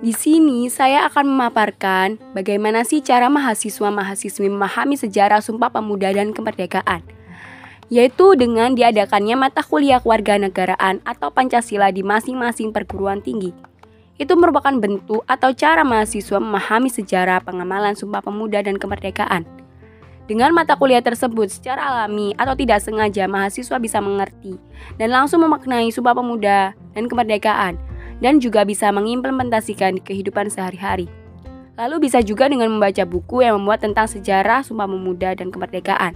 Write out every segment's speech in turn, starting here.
Di sini saya akan memaparkan bagaimana sih cara mahasiswa-mahasiswi memahami sejarah Sumpah Pemuda dan Kemerdekaan, yaitu dengan diadakannya mata kuliah kewarganegaraan atau Pancasila di masing-masing perguruan tinggi. Itu merupakan bentuk atau cara mahasiswa memahami sejarah pengamalan Sumpah Pemuda dan Kemerdekaan. Dengan mata kuliah tersebut secara alami atau tidak sengaja mahasiswa bisa mengerti dan langsung memaknai Sumpah Pemuda dan Kemerdekaan dan juga bisa mengimplementasikan di kehidupan sehari-hari. Lalu bisa juga dengan membaca buku yang memuat tentang sejarah Sumpah Pemuda dan Kemerdekaan.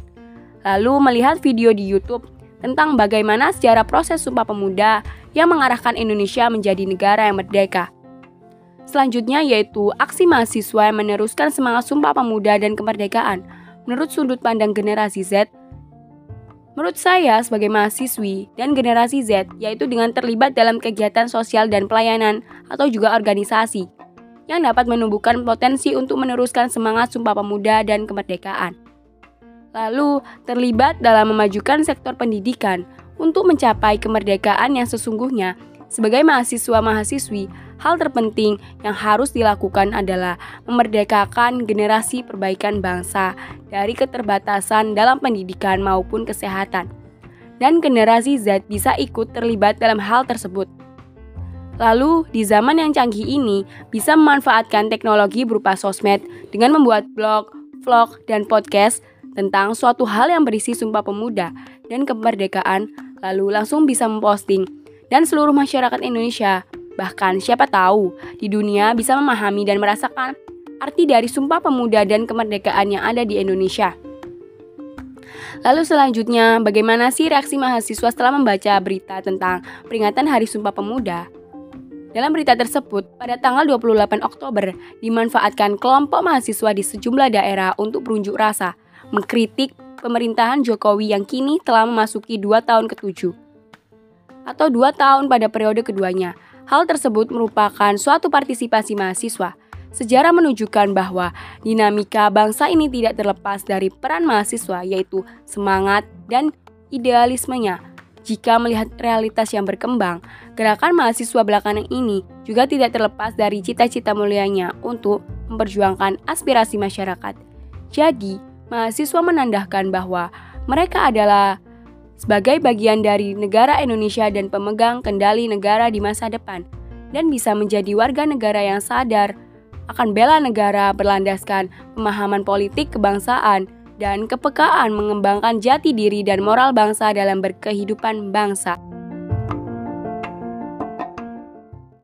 Lalu melihat video di YouTube tentang bagaimana sejarah proses Sumpah Pemuda yang mengarahkan Indonesia menjadi negara yang merdeka. Selanjutnya yaitu aksi mahasiswa yang meneruskan semangat Sumpah Pemuda dan Kemerdekaan menurut sudut pandang generasi Z Menurut saya sebagai mahasiswi dan generasi Z yaitu dengan terlibat dalam kegiatan sosial dan pelayanan atau juga organisasi yang dapat menumbuhkan potensi untuk meneruskan semangat Sumpah Pemuda dan kemerdekaan. Lalu, terlibat dalam memajukan sektor pendidikan untuk mencapai kemerdekaan yang sesungguhnya sebagai mahasiswa-mahasiswi hal terpenting yang harus dilakukan adalah memerdekakan generasi perbaikan bangsa dari keterbatasan dalam pendidikan maupun kesehatan. Dan generasi Z bisa ikut terlibat dalam hal tersebut. Lalu, di zaman yang canggih ini, bisa memanfaatkan teknologi berupa sosmed dengan membuat blog, vlog, dan podcast tentang suatu hal yang berisi sumpah pemuda dan kemerdekaan, lalu langsung bisa memposting. Dan seluruh masyarakat Indonesia Bahkan siapa tahu di dunia bisa memahami dan merasakan arti dari Sumpah Pemuda dan kemerdekaan yang ada di Indonesia. Lalu selanjutnya, bagaimana sih reaksi mahasiswa setelah membaca berita tentang peringatan Hari Sumpah Pemuda? Dalam berita tersebut, pada tanggal 28 Oktober, dimanfaatkan kelompok mahasiswa di sejumlah daerah untuk berunjuk rasa, mengkritik pemerintahan Jokowi yang kini telah memasuki dua tahun ketujuh atau dua tahun pada periode keduanya. Hal tersebut merupakan suatu partisipasi mahasiswa. Sejarah menunjukkan bahwa dinamika bangsa ini tidak terlepas dari peran mahasiswa, yaitu semangat dan idealismenya. Jika melihat realitas yang berkembang, gerakan mahasiswa belakangan ini juga tidak terlepas dari cita-cita mulianya untuk memperjuangkan aspirasi masyarakat. Jadi, mahasiswa menandakan bahwa mereka adalah sebagai bagian dari negara Indonesia dan pemegang kendali negara di masa depan, dan bisa menjadi warga negara yang sadar akan bela negara berlandaskan pemahaman politik kebangsaan dan kepekaan mengembangkan jati diri dan moral bangsa dalam berkehidupan bangsa.